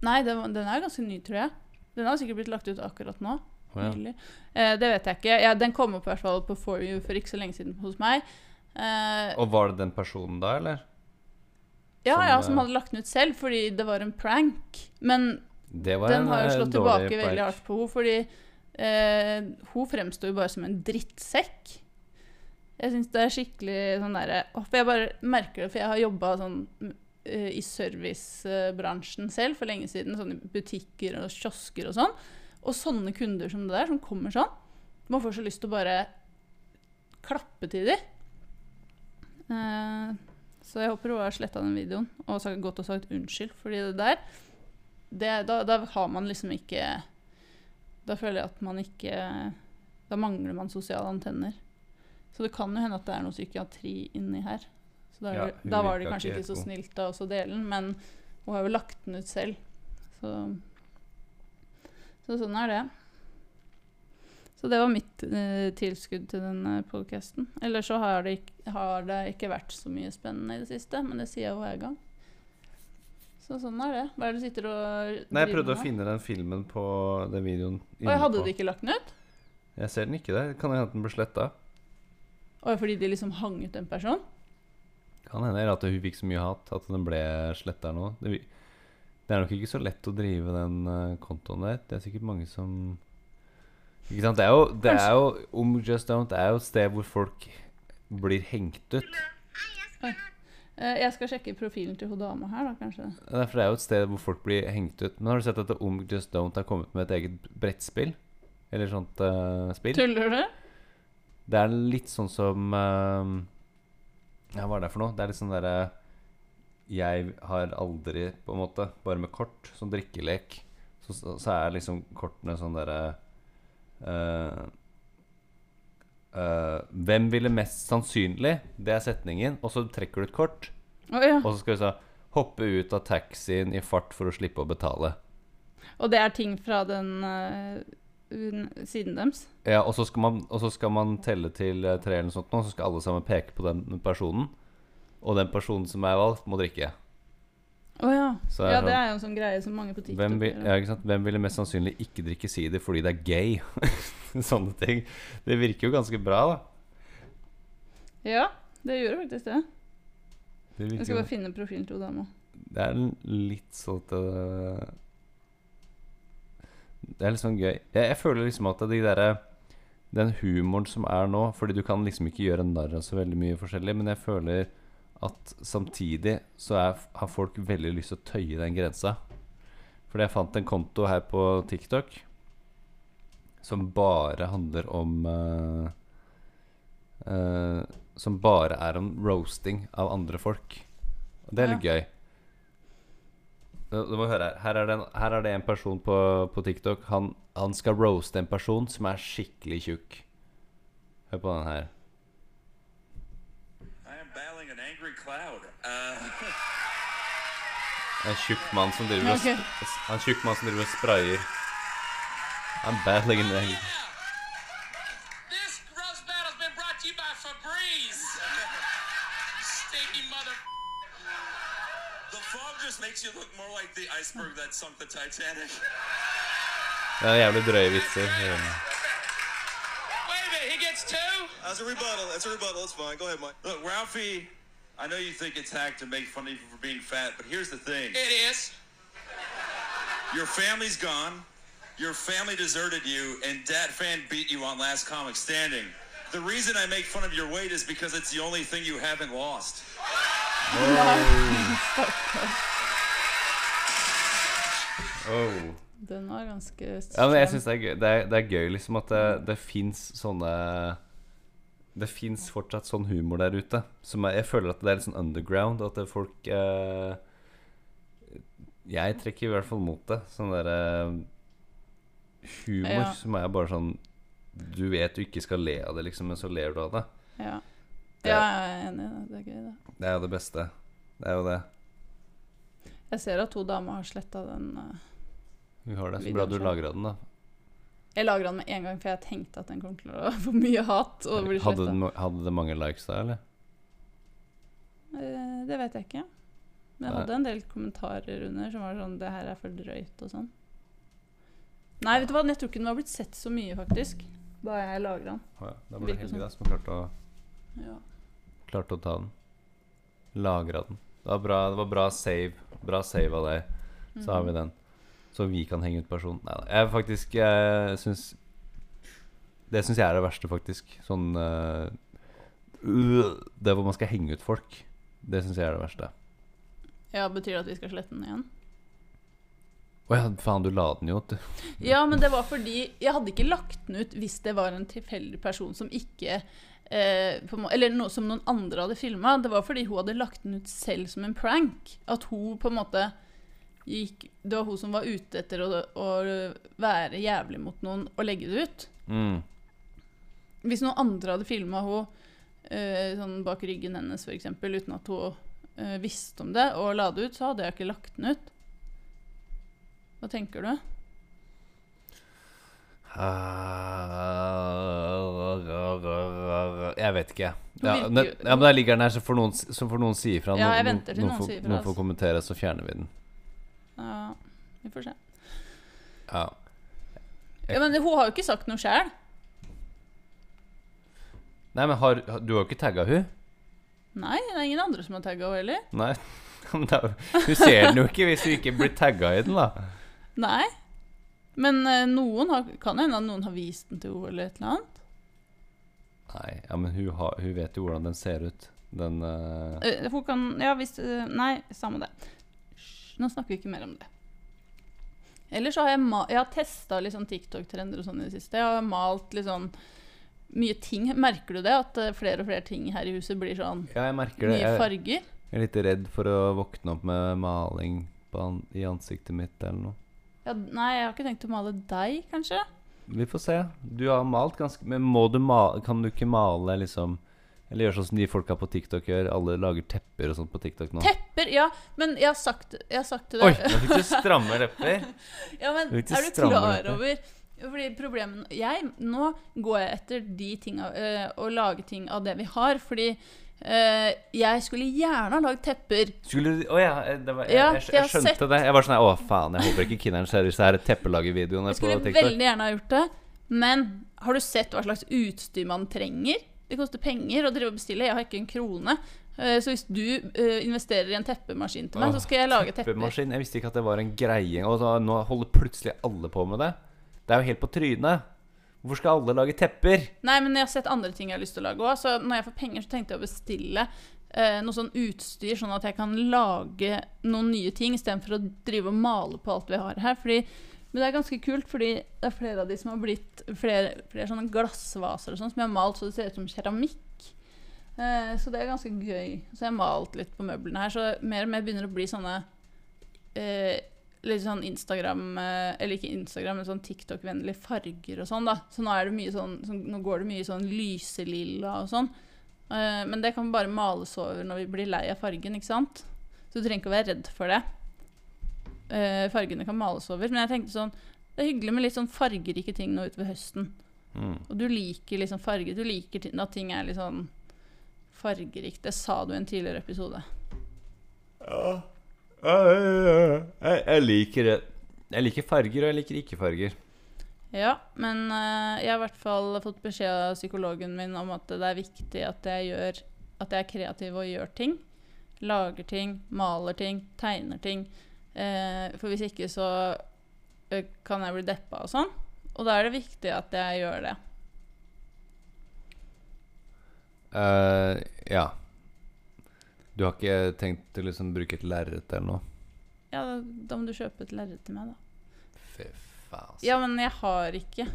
[SPEAKER 2] Nei, den, den er ganske ny, tror jeg. Den har sikkert blitt lagt ut akkurat nå.
[SPEAKER 1] Oh, ja.
[SPEAKER 2] Eh, det vet jeg ikke. Ja, den kom opp i hvert fall på For You for ikke så lenge siden hos meg. Eh,
[SPEAKER 1] Og var det den personen da, eller?
[SPEAKER 2] ja,
[SPEAKER 1] som,
[SPEAKER 2] ja,
[SPEAKER 1] eh,
[SPEAKER 2] som hadde lagt den ut selv fordi det var en prank. Men
[SPEAKER 1] Det var
[SPEAKER 2] den
[SPEAKER 1] en
[SPEAKER 2] har jo
[SPEAKER 1] eh,
[SPEAKER 2] slått
[SPEAKER 1] tilbake
[SPEAKER 2] tilbake veldig hardt på henne, fordi eh, hun fremsto jo bare som en drittsekk. Jeg syns det er skikkelig sånn derre For jeg bare merker det, for jeg har jobba sånn eh, i servicebransjen selv for lenge siden. Sånn i butikker og kiosker og sånn. Og sånne kunder som det der, som kommer sånn Man får så lyst til å bare klappe til dem. Eh, så jeg håper hun har sletta den videoen og sagt, godt og sagt unnskyld. Fordi det der det, da, da har man liksom ikke Da føler jeg at man ikke Da mangler man sosiale antenner. Så det kan jo hende at det er noe psykiatri inni her. Så da,
[SPEAKER 1] Ja,
[SPEAKER 2] da var det kanskje
[SPEAKER 1] ikke
[SPEAKER 2] så snilt av oss å dele den, men hun har jo lagt den ut selv. Så, så sånn er det. Så det var mitt eh, tilskudd til den podkasten. Ellers så har det, ikke, har det ikke vært så mye spennende i det siste, men det sier jeg jo hver gang. Så sånn er det. Hva er det du sitter og
[SPEAKER 1] Nei, Jeg prøvde å finne den filmen på den videoen.
[SPEAKER 2] Og jeg hadde de ikke lagt den ut?
[SPEAKER 1] Jeg ser den ikke der. Kan hende den ble sletta.
[SPEAKER 2] Fordi de liksom hang ut en person?
[SPEAKER 1] Kan hende at hun fikk så mye hat at den ble sletta nå. Det, det, er nok ikke så lett å drive den uh, kontoen der. Det er sikkert mange som ikke sant? Det er jo, det er jo Om Just Don't er jo et sted hvor folk blir hengt ut.
[SPEAKER 2] Oi. Eh, jeg skal sjekke profilen til hun dama her, da, kanskje.
[SPEAKER 1] Derfor det er jo et sted hvor folk blir hengt ut. Men har du sett at Om Just Don't har kommet med et eget brettspill? Eller sånt uh, spill?
[SPEAKER 2] Tuller du?
[SPEAKER 1] Det er litt sånn som uh, Ja, hva er det for noe? Det er litt sånn derre Jeg har aldri, på en måte, bare med kort, sånn drikkelek, så, så er liksom kortene sånn derre Uh, uh, hvem ville mest sannsynlig Det er setningen. Og så trekker du et kort.
[SPEAKER 2] Oh, ja.
[SPEAKER 1] Og så skal du så hoppe ut av taxien i fart for å slippe å betale.
[SPEAKER 2] Og det er ting fra den uh, siden deres?
[SPEAKER 1] Ja, og så, man, og så skal man, telle til tre eller noe sånt, og så skal alle sammen peke på den personen. Og den personen som er valgt, må drikke.
[SPEAKER 2] Oh, ja. ja, det er jo en sånn greie som mange på TikTok
[SPEAKER 1] hvem, vil, ja, hvem ville mest sannsynlig ikke drikke sider fordi det er gay? Sånne ting. Det virker jo ganske bra, da.
[SPEAKER 2] Ja, det gjør faktisk det. det jeg skal bare finne profilen til dama.
[SPEAKER 1] Det er litt sånn at uh, Det er litt sånn gøy. Jeg, jeg føler liksom at de derre den humoren som er nå Fordi du kan liksom ikke gjøre narr av så veldig mye forskjellig, men jeg føler at samtidig så er, har folk veldig lyst til å tøye den grensa. Fordi jeg fant en konto her på TikTok som bare handler om uh, uh, Som bare er om roasting av andre folk. Og det er litt gøy. Du må høre her. Her er det en, er det en person på, på TikTok. Han, han skal roaste en person som er skikkelig tjukk. Hør på den her. Cloud. Uh, en tjukk mann som driver okay. og En tjukk mann som driver og sprayer. I'm battling in the This gross battle's been brought to you by Febreze. Stinky mother. The fog just makes you look more like the iceberg that sunk the Titanic. Det er jævlig drøye vitser. Wait a minute, he gets two? That's a rebuttal. That's a rebuttal. It's fine. Go ahead, Mike. Look, Ralphie I know you think it's hack to make fun of you for being fat, but here's the thing. It is. Your family's gone. Your family deserted you, and Dat Fan beat you on Last Comic Standing. The reason I make fun of your weight is because it's the only thing you haven't lost. Oh. oh.
[SPEAKER 2] Den var ganske
[SPEAKER 1] Ja, men jeg syns det, er det, er, det, er gøy liksom at det, det fins sånne det fins fortsatt sånn humor der ute. Som jeg, jeg, føler at det er litt sånn underground. At folk eh, Jeg trekker i hvert fall mot det. Sånn derre eh, humor ja. som er bare sånn Du vet du ikke skal le av det, liksom, men så ler du av det.
[SPEAKER 2] Ja, det, ja jeg er enig i det. Det er gøy, det.
[SPEAKER 1] Det er jo det beste. Det er jo det.
[SPEAKER 2] Jeg ser at to damer har sletta den. Uh,
[SPEAKER 1] Vi har det. Så bra du lagra den, da.
[SPEAKER 2] Jeg lagra den med en gang, for jeg tenkte at den kom til å få mye hat.
[SPEAKER 1] hadde, den, hadde det mange likes da, eller?
[SPEAKER 2] Eh, det vet jeg ikke. Men jeg hadde en del kommentarer under som var sånn 'Det her er for drøyt' og sånn. Nei, vet du hva, jeg tror ikke den var blitt sett så mye, faktisk. Da jeg lagra den.
[SPEAKER 1] Ja. Da var det Helge sånn. som klarte å, ja. klarte å ta den. Lagra den. Det var bra, det var bra save. Bra save av deg. Så mm. har vi den. Så vi kan henge ut personen. Nei. Jeg faktisk jeg syns Det syns jeg er det verste, faktisk. Sånn uh, Det hvor man skal henge ut folk. Det syns jeg er det verste.
[SPEAKER 2] Ja, Betyr det at vi skal slette den igjen?
[SPEAKER 1] Å ja, faen, du la den jo, du.
[SPEAKER 2] ja, men det var fordi Jeg hadde ikke lagt den ut hvis det var en tilfeldig person som ikke eh, Eller noe som noen andre hadde filma. Det var fordi hun hadde lagt den ut selv som en prank. At hun på en måte gikk Det var hun som var ute etter å, å være jævlig mot noen og legge det ut. Mm. Hvis noen andre hadde filma henne uh, sånn bak ryggen hennes, f.eks., uten at hun uh, visste om det, og la det ut, så hadde jeg ikke lagt den ut. Hva tenker du?
[SPEAKER 1] Jeg vet ikke. Ja, ja, men der ligger den her, så får noen, så får noen si ifra.
[SPEAKER 2] Ja, jeg
[SPEAKER 1] Noen-
[SPEAKER 2] venter til
[SPEAKER 1] noen
[SPEAKER 2] noen
[SPEAKER 1] får-
[SPEAKER 2] sier fra,
[SPEAKER 1] Noen får
[SPEAKER 2] altså.
[SPEAKER 1] kommentere, så fjerner vi den.
[SPEAKER 2] Ja, vi får se.
[SPEAKER 1] Ja.
[SPEAKER 2] Ja, men hun har jo ikke sagt noe sjæl.
[SPEAKER 1] Nei, men har, du har jo ikke tagga hun
[SPEAKER 2] Nei, det er ingen andre som har tagga henne heller.
[SPEAKER 1] Nei. Men da, du ser den jo ikke hvis du ikke blir tagga i den, da.
[SPEAKER 2] Nei. Men eh, noen har, kan hende at noen har vist den til henne eller et eller annet.
[SPEAKER 1] Nei, ja, men hun, har, hun vet jo hvordan den ser ut. Den
[SPEAKER 2] uh... Hun kan Ja, hvis Nei, samme det. Nå snakker vi ikke mer om det. Ellers så har jeg, jeg har testa litt sånn TikTok-trender og sånn i det siste. Jeg har malt sånn mye ting. Merker du det? At eh, flere og flere ting her i huset blir sånn
[SPEAKER 1] Ja, jeg merker det.
[SPEAKER 2] mye farger?
[SPEAKER 1] jeg er litt redd for å våkne opp med maling på an i ansiktet mitt eller noe.
[SPEAKER 2] Ja, nei, jeg har ikke tenkt å male deg, kanskje.
[SPEAKER 1] Vi får se. Du har malt ganske Men må du male Kan du ikke male liksom Eller gjør sånn som de folka på TikTok gjør? Alle lager tepper og sånt på TikTok nå.
[SPEAKER 2] Tepper, ja. Men jeg har sagt, jeg har sagt til
[SPEAKER 1] Oi, nå fikk du stramme lepper.
[SPEAKER 2] Ja, men er du klar over Fordi problemet jeg, Nå går jeg etter de tinga øh, og lager ting av det vi har. Fordi øh, jeg skulle gjerne ha lagd tepper.
[SPEAKER 1] Skulle du Å ja, eh, det var, jeg, jeg,
[SPEAKER 2] jeg
[SPEAKER 1] jeg, skjønte
[SPEAKER 2] sett-
[SPEAKER 1] det. Jeg var sånn Å, faen, jeg håper ikke Kinneren ser disse her teppelagervideoene
[SPEAKER 2] Jeg skulle veldig gjerne ha gjort det. Men har du sett hva slags utstyr man trenger? Det koster penger å drive og bestille. Jeg har ikke en krone. Eh, Så hvis du øh, investerer i en teppemaskin til meg,
[SPEAKER 1] Åh,
[SPEAKER 2] så skal jeg lage tepper.
[SPEAKER 1] Teppemaskin. Jeg visste ikke at det var en greie. Og så, nå holder plutselig alle på med det. Det er jo helt på trynet. Hvorfor skal alle lage tepper?
[SPEAKER 2] Nei, men jeg har sett andre ting jeg har lyst til å lage òg. Så når jeg får penger, så tenkte jeg å bestille eh, noe sånn utstyr, sånn at jeg kan lage noen nye ting istedenfor å drive og male på alt vi har her. Fordi, men det er ganske kult, fordi det er flere av de som har blitt flere, flere sånne glassvaser og sånn, som jeg har malt så det ser ut som keramikk. Eh, så det er ganske gøy. Så jeg har malt litt på møblene her. Så mer og mer begynner det å bli sånne eh, litt sånn Instagram eh, Eller ikke Instagram, men sånn TikTok-vennlige farger og sånn, da. Så nå sånn, så Nå går det mye sånn lyselilla og sånn. Eh, men det kan bare males over når vi blir lei av fargen, ikke sant? Så du trenger ikke å være redd for det. Eh, fargene kan males over. Men jeg tenkte sånn Det er hyggelig med litt sånn fargerike ting nå utover høsten.
[SPEAKER 1] Mm.
[SPEAKER 2] Og du liker liksom farger. Du liker at ting er litt sånn fargerikt. Det sa du i en tidligere episode.
[SPEAKER 1] Jeg, jeg liker det. Jeg liker farger, og jeg liker ikke farger.
[SPEAKER 2] Ja, men eh, jeg har i hvert fall fått beskjed av psykologen min om at det er viktig at jeg gjør At jeg er kreativ og gjør ting. Lager ting, maler ting, tegner ting. Eh, for hvis ikke så eh, kan jeg bli deppa og sånn. Og da er det viktig at jeg gjør det.
[SPEAKER 1] Uh, ja. Du har ikke tenkt å liksom bruke et lerret eller noe?
[SPEAKER 2] Ja, da, da må du kjøpe et lerret til meg, da.
[SPEAKER 1] Fy faen. altså.
[SPEAKER 2] Ja, men jeg har ikke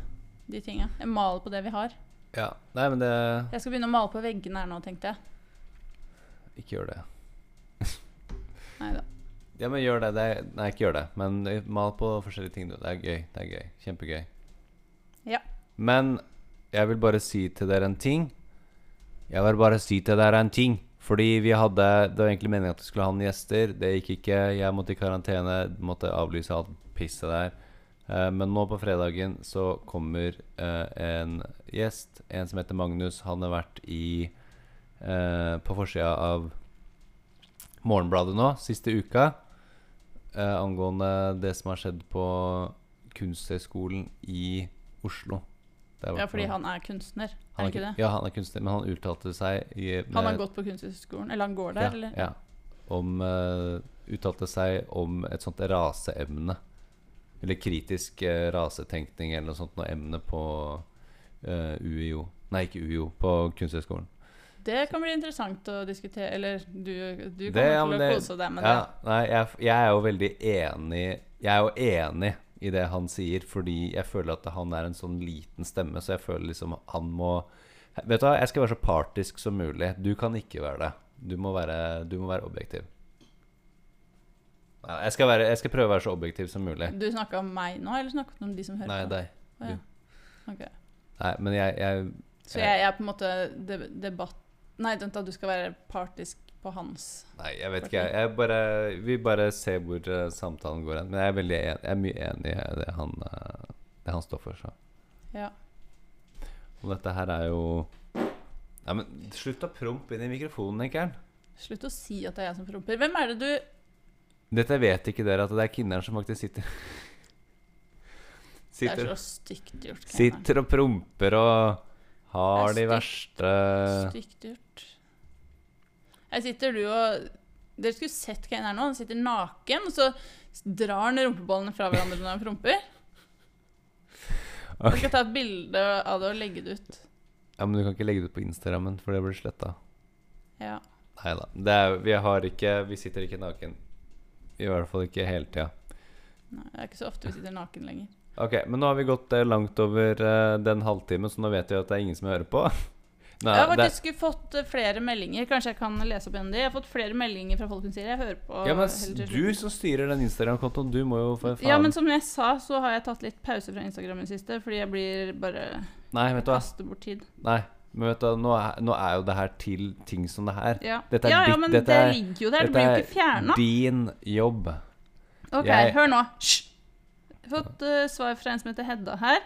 [SPEAKER 2] de tinga. Jeg maler på det vi har.
[SPEAKER 1] Ja. Nei, men det
[SPEAKER 2] Jeg skal begynne å male på veggene her nå, tenkte jeg.
[SPEAKER 1] Ikke gjør det.
[SPEAKER 2] Nei da.
[SPEAKER 1] Ja, men gjør det. det er, nei, ikke gjør det. Men mal på forskjellige ting. Det er gøy. Det er gøy. Kjempegøy.
[SPEAKER 2] Ja.
[SPEAKER 1] Men jeg vil bare si til dere en ting. Jeg vil bare si til dere en ting. Fordi vi hadde Det var egentlig meningen at vi skulle ha noen gjester. Det gikk ikke. Jeg måtte i karantene. Måtte avlyse alt pisset der. Eh, men nå på fredagen så kommer eh, en gjest. En som heter Magnus. Han har vært i eh, På forsida av Morgenbladet nå, siste uka. Eh, angående det som har skjedd på Kunsthøgskolen i Oslo. Er
[SPEAKER 2] Ja, fordi han er kunstner, er
[SPEAKER 1] han
[SPEAKER 2] han ikke det?
[SPEAKER 1] Ja, han er kunstner, men han uttalte seg i,
[SPEAKER 2] Han har gått på Kunsthøgskolen, eller han går der,
[SPEAKER 1] ja,
[SPEAKER 2] eller?
[SPEAKER 1] ja, om uh, Uttalte seg om et sånt raseemne. Eller kritisk uh, rasetenkning eller noe sånt noe emne på uh, UiO. Nei, ikke UiO, på Kunsthøgskolen.
[SPEAKER 2] Det kan bli interessant å diskutere, eller du, du
[SPEAKER 1] Det-
[SPEAKER 2] kommer
[SPEAKER 1] ja,
[SPEAKER 2] til å
[SPEAKER 1] det-
[SPEAKER 2] kose deg med
[SPEAKER 1] ja, Nei, jeg, jeg er jo veldig enig Jeg er jo enig i det han sier, fordi jeg føler at han er en sånn liten stemme, så jeg føler liksom han må Vet du hva, jeg skal være så partisk som mulig. Du kan ikke være det. Du må være, du må være objektiv. Jeg skal, være, jeg skal prøve å være så objektiv som mulig.
[SPEAKER 2] Du snakka om meg nå, eller snakket du om de som hører
[SPEAKER 1] Nei,
[SPEAKER 2] på?
[SPEAKER 1] deg.
[SPEAKER 2] Ja. okay.
[SPEAKER 1] Nei, men jeg, jeg
[SPEAKER 2] Så jeg, jeg er på en måte de, debatt... Nei, vent da, du skal være partisk på hans
[SPEAKER 1] Nei, jeg vet ikke. Jeg, bare, vi bare ser hvor uh, samtalen går hen. Men jeg er veldig en, jeg er mye enig i det han, uh, det han står for. Så.
[SPEAKER 2] Ja.
[SPEAKER 1] Og dette her er jo Ja, men Slutt å prompe inn i mikrofonen, Ekern.
[SPEAKER 2] Slutt å si at det er jeg som promper. Hvem er det du
[SPEAKER 1] Dette vet ikke dere, at det er Kinneren som faktisk sitter
[SPEAKER 2] Det er så stygt gjort.
[SPEAKER 1] Sitter og promper og har de
[SPEAKER 2] er
[SPEAKER 1] verste
[SPEAKER 2] Stygt gjort. Her sitter du og Dere skulle sett hva en er nå. Han sitter naken, og så drar han rumpeballene fra hverandre når han promper. Jeg skal ta et bilde av det og legge det ut.
[SPEAKER 1] Ja, men du kan ikke legge det ut på Instagrammen, for det blir sletta.
[SPEAKER 2] Ja.
[SPEAKER 1] Nei da. Vi har ikke Vi sitter ikke naken. I hvert fall ikke hele tida.
[SPEAKER 2] Nei, det er ikke så ofte vi sitter naken lenger.
[SPEAKER 1] Ok, men nå har vi gått eh, langt over eh, den halvtimen, så nå vet vi at det er ingen som hører på. Nei,
[SPEAKER 2] Jeg har
[SPEAKER 1] det,
[SPEAKER 2] faktisk fått eh, flere meldinger. Kanskje jeg kan lese opp en av de. Jeg har fått flere meldinger fra folk som sier jeg hører på.
[SPEAKER 1] ja, men du som styrer den Instagram-kontoen, du må jo for faen
[SPEAKER 2] Ja, men som jeg sa, så har jeg tatt litt pause fra Instagram i det siste. Fordi jeg blir bare
[SPEAKER 1] Nei, vet du
[SPEAKER 2] kaster bort tid.
[SPEAKER 1] Nei, men vet du nå er, nå er jo det her til ting som det her.
[SPEAKER 2] Ja,
[SPEAKER 1] Dette er
[SPEAKER 2] ja, ja
[SPEAKER 1] ditt-
[SPEAKER 2] men
[SPEAKER 1] dette
[SPEAKER 2] det
[SPEAKER 1] er-
[SPEAKER 2] ligger jo der. Det blir jo
[SPEAKER 1] er
[SPEAKER 2] ikke fjerna.
[SPEAKER 1] din jobb.
[SPEAKER 2] Ok,
[SPEAKER 1] Jeg-
[SPEAKER 2] hør nå. Hysj! Jeg har fått uh, svar fra en som heter Hedda her.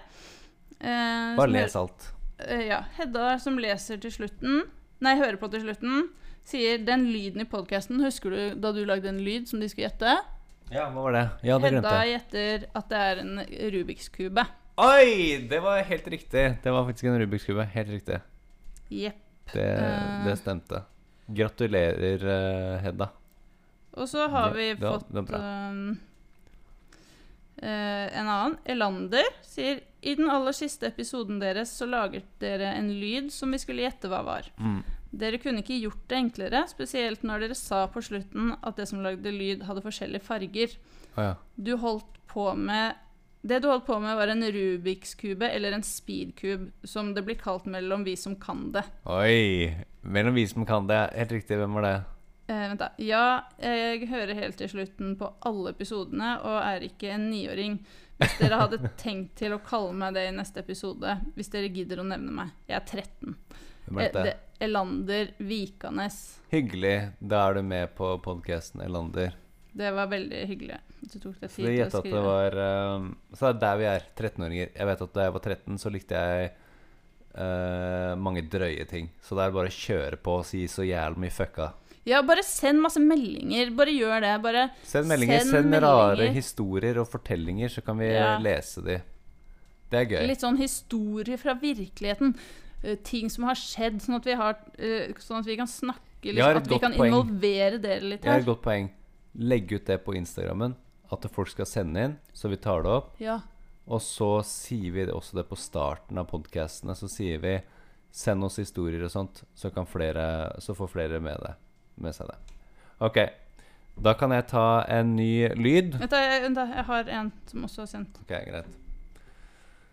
[SPEAKER 2] Uh,
[SPEAKER 1] Bare les alt.
[SPEAKER 2] eh, ja, Hedda som leser til slutten Nei, hører på til slutten, sier den lyden i podkasten Husker du da du lagde en lyd som de skulle gjette?
[SPEAKER 1] Ja, hva var det? Ja, det
[SPEAKER 2] Hedda gjetter at det er en Rubiks kube.
[SPEAKER 1] Oi! Det var helt riktig. Det var faktisk en Rubiks kube. Helt riktig.
[SPEAKER 2] Jepp.
[SPEAKER 1] Det, det stemte. Gratulerer, Hedda.
[SPEAKER 2] Og så har
[SPEAKER 1] Det-
[SPEAKER 2] vi
[SPEAKER 1] var-
[SPEAKER 2] fått
[SPEAKER 1] det var bra.
[SPEAKER 2] Eh, en annen. Elander sier i den aller siste episoden deres så laget dere en lyd som vi skulle gjette hva var.
[SPEAKER 1] Mm.
[SPEAKER 2] Dere kunne ikke gjort det enklere, spesielt når dere sa på slutten at det som lagde lyd, hadde forskjellige farger.
[SPEAKER 1] Oh, ja.
[SPEAKER 2] Du holdt på med Det du holdt på med, var en Rubiks kube eller en speedkube, som det blir kalt mellom vi som kan det.
[SPEAKER 1] Oi! Mellom vi som kan det. Helt riktig. Hvem var det?
[SPEAKER 2] Eh, vent da. Ja, jeg hører helt til slutten på alle episodene og er ikke en niåring. Hvis dere hadde tenkt til å kalle meg det i neste episode, hvis dere gidder å nevne meg. Jeg er 13. Eh,
[SPEAKER 1] er det?
[SPEAKER 2] Elander Vikanes.
[SPEAKER 1] Hyggelig. Da er du med på podkasten, Elander.
[SPEAKER 2] Det var veldig hyggelig du tok deg tid
[SPEAKER 1] det
[SPEAKER 2] til å
[SPEAKER 1] skrive. det var um, Så det er der vi er. 13-åringer. Jeg vet at da jeg var 13, så likte jeg uh, mange drøye ting. Så det er bare å kjøre på og si så jævlig mye fucka.
[SPEAKER 2] Ja, bare send masse meldinger. Bare gjør det. Bare
[SPEAKER 1] Send meldinger.
[SPEAKER 2] Send
[SPEAKER 1] Send, rare
[SPEAKER 2] meldinger.
[SPEAKER 1] historier og fortellinger, så kan vi
[SPEAKER 2] Ja.
[SPEAKER 1] lese de. Det er gøy.
[SPEAKER 2] litt sånn historie fra virkeligheten. Uh, ting som har skjedd, sånn at vi, har, uh, sånn at vi kan snakke liksom, At vi kan
[SPEAKER 1] poeng.
[SPEAKER 2] involvere dere litt her.
[SPEAKER 1] Jeg har et godt poeng. Legg ut det på Instagrammen. At folk skal sende inn, så vi tar det opp.
[SPEAKER 2] Ja.
[SPEAKER 1] Og så sier vi det også det på starten av podkastene. Så sier vi 'send oss historier' og sånt, så, kan flere, så får flere med, det, med seg det. Ok. Da kan jeg ta en ny lyd.
[SPEAKER 2] Vent, da, jeg, vent da, jeg har en som også har sendt.
[SPEAKER 1] Ok, greit.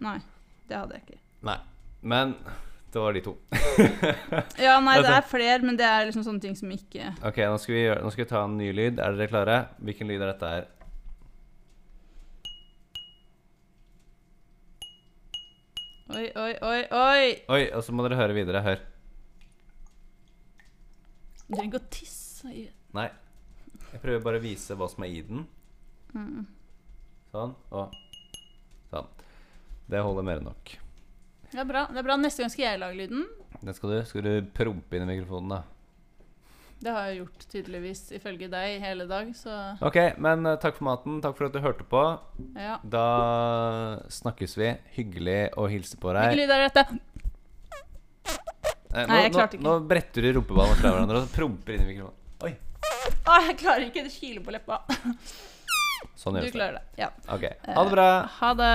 [SPEAKER 2] Nei, det hadde jeg ikke.
[SPEAKER 1] Nei. Men det var de to.
[SPEAKER 2] Ja, nei, det er flere, men det er liksom sånne ting som ikke
[SPEAKER 1] Ok, nå skal vi, gjøre, nå skal vi ta en ny lyd. Er dere klare? Hvilken lyd er dette her?
[SPEAKER 2] Oi, oi, oi, oi!
[SPEAKER 1] Oi, og så må dere høre videre. Hør.
[SPEAKER 2] Du trenger ikke å tisse i
[SPEAKER 1] Nei. Jeg prøver bare å vise hva som er i den. Sånn og sånn. Det holder mer enn nok.
[SPEAKER 2] Det er bra. det er bra Neste gang skal jeg lage lyden.
[SPEAKER 1] Den skal du. Skal du prompe inn i mikrofonen, da?
[SPEAKER 2] Det har jeg gjort tydeligvis ifølge deg i hele dag, så
[SPEAKER 1] Ok, men eh, takk for maten. Takk for at du hørte på.
[SPEAKER 2] ja.
[SPEAKER 1] Da snakkes vi. Hyggelig å hilse på
[SPEAKER 2] deg.
[SPEAKER 1] deg.
[SPEAKER 2] lyd er dette?
[SPEAKER 1] nå,
[SPEAKER 2] Nei, jeg klarte ikke.
[SPEAKER 1] nå, nå bretter du rumpeballene fra hverandre og promper inn i mikrofonen. Oi.
[SPEAKER 2] Å, jeg klarer ikke. Det kiler på leppa.
[SPEAKER 1] Sånn
[SPEAKER 2] Du
[SPEAKER 1] gjøres det.
[SPEAKER 2] klarer det. Ja.
[SPEAKER 1] Ok. Ha det bra.
[SPEAKER 2] Ha det.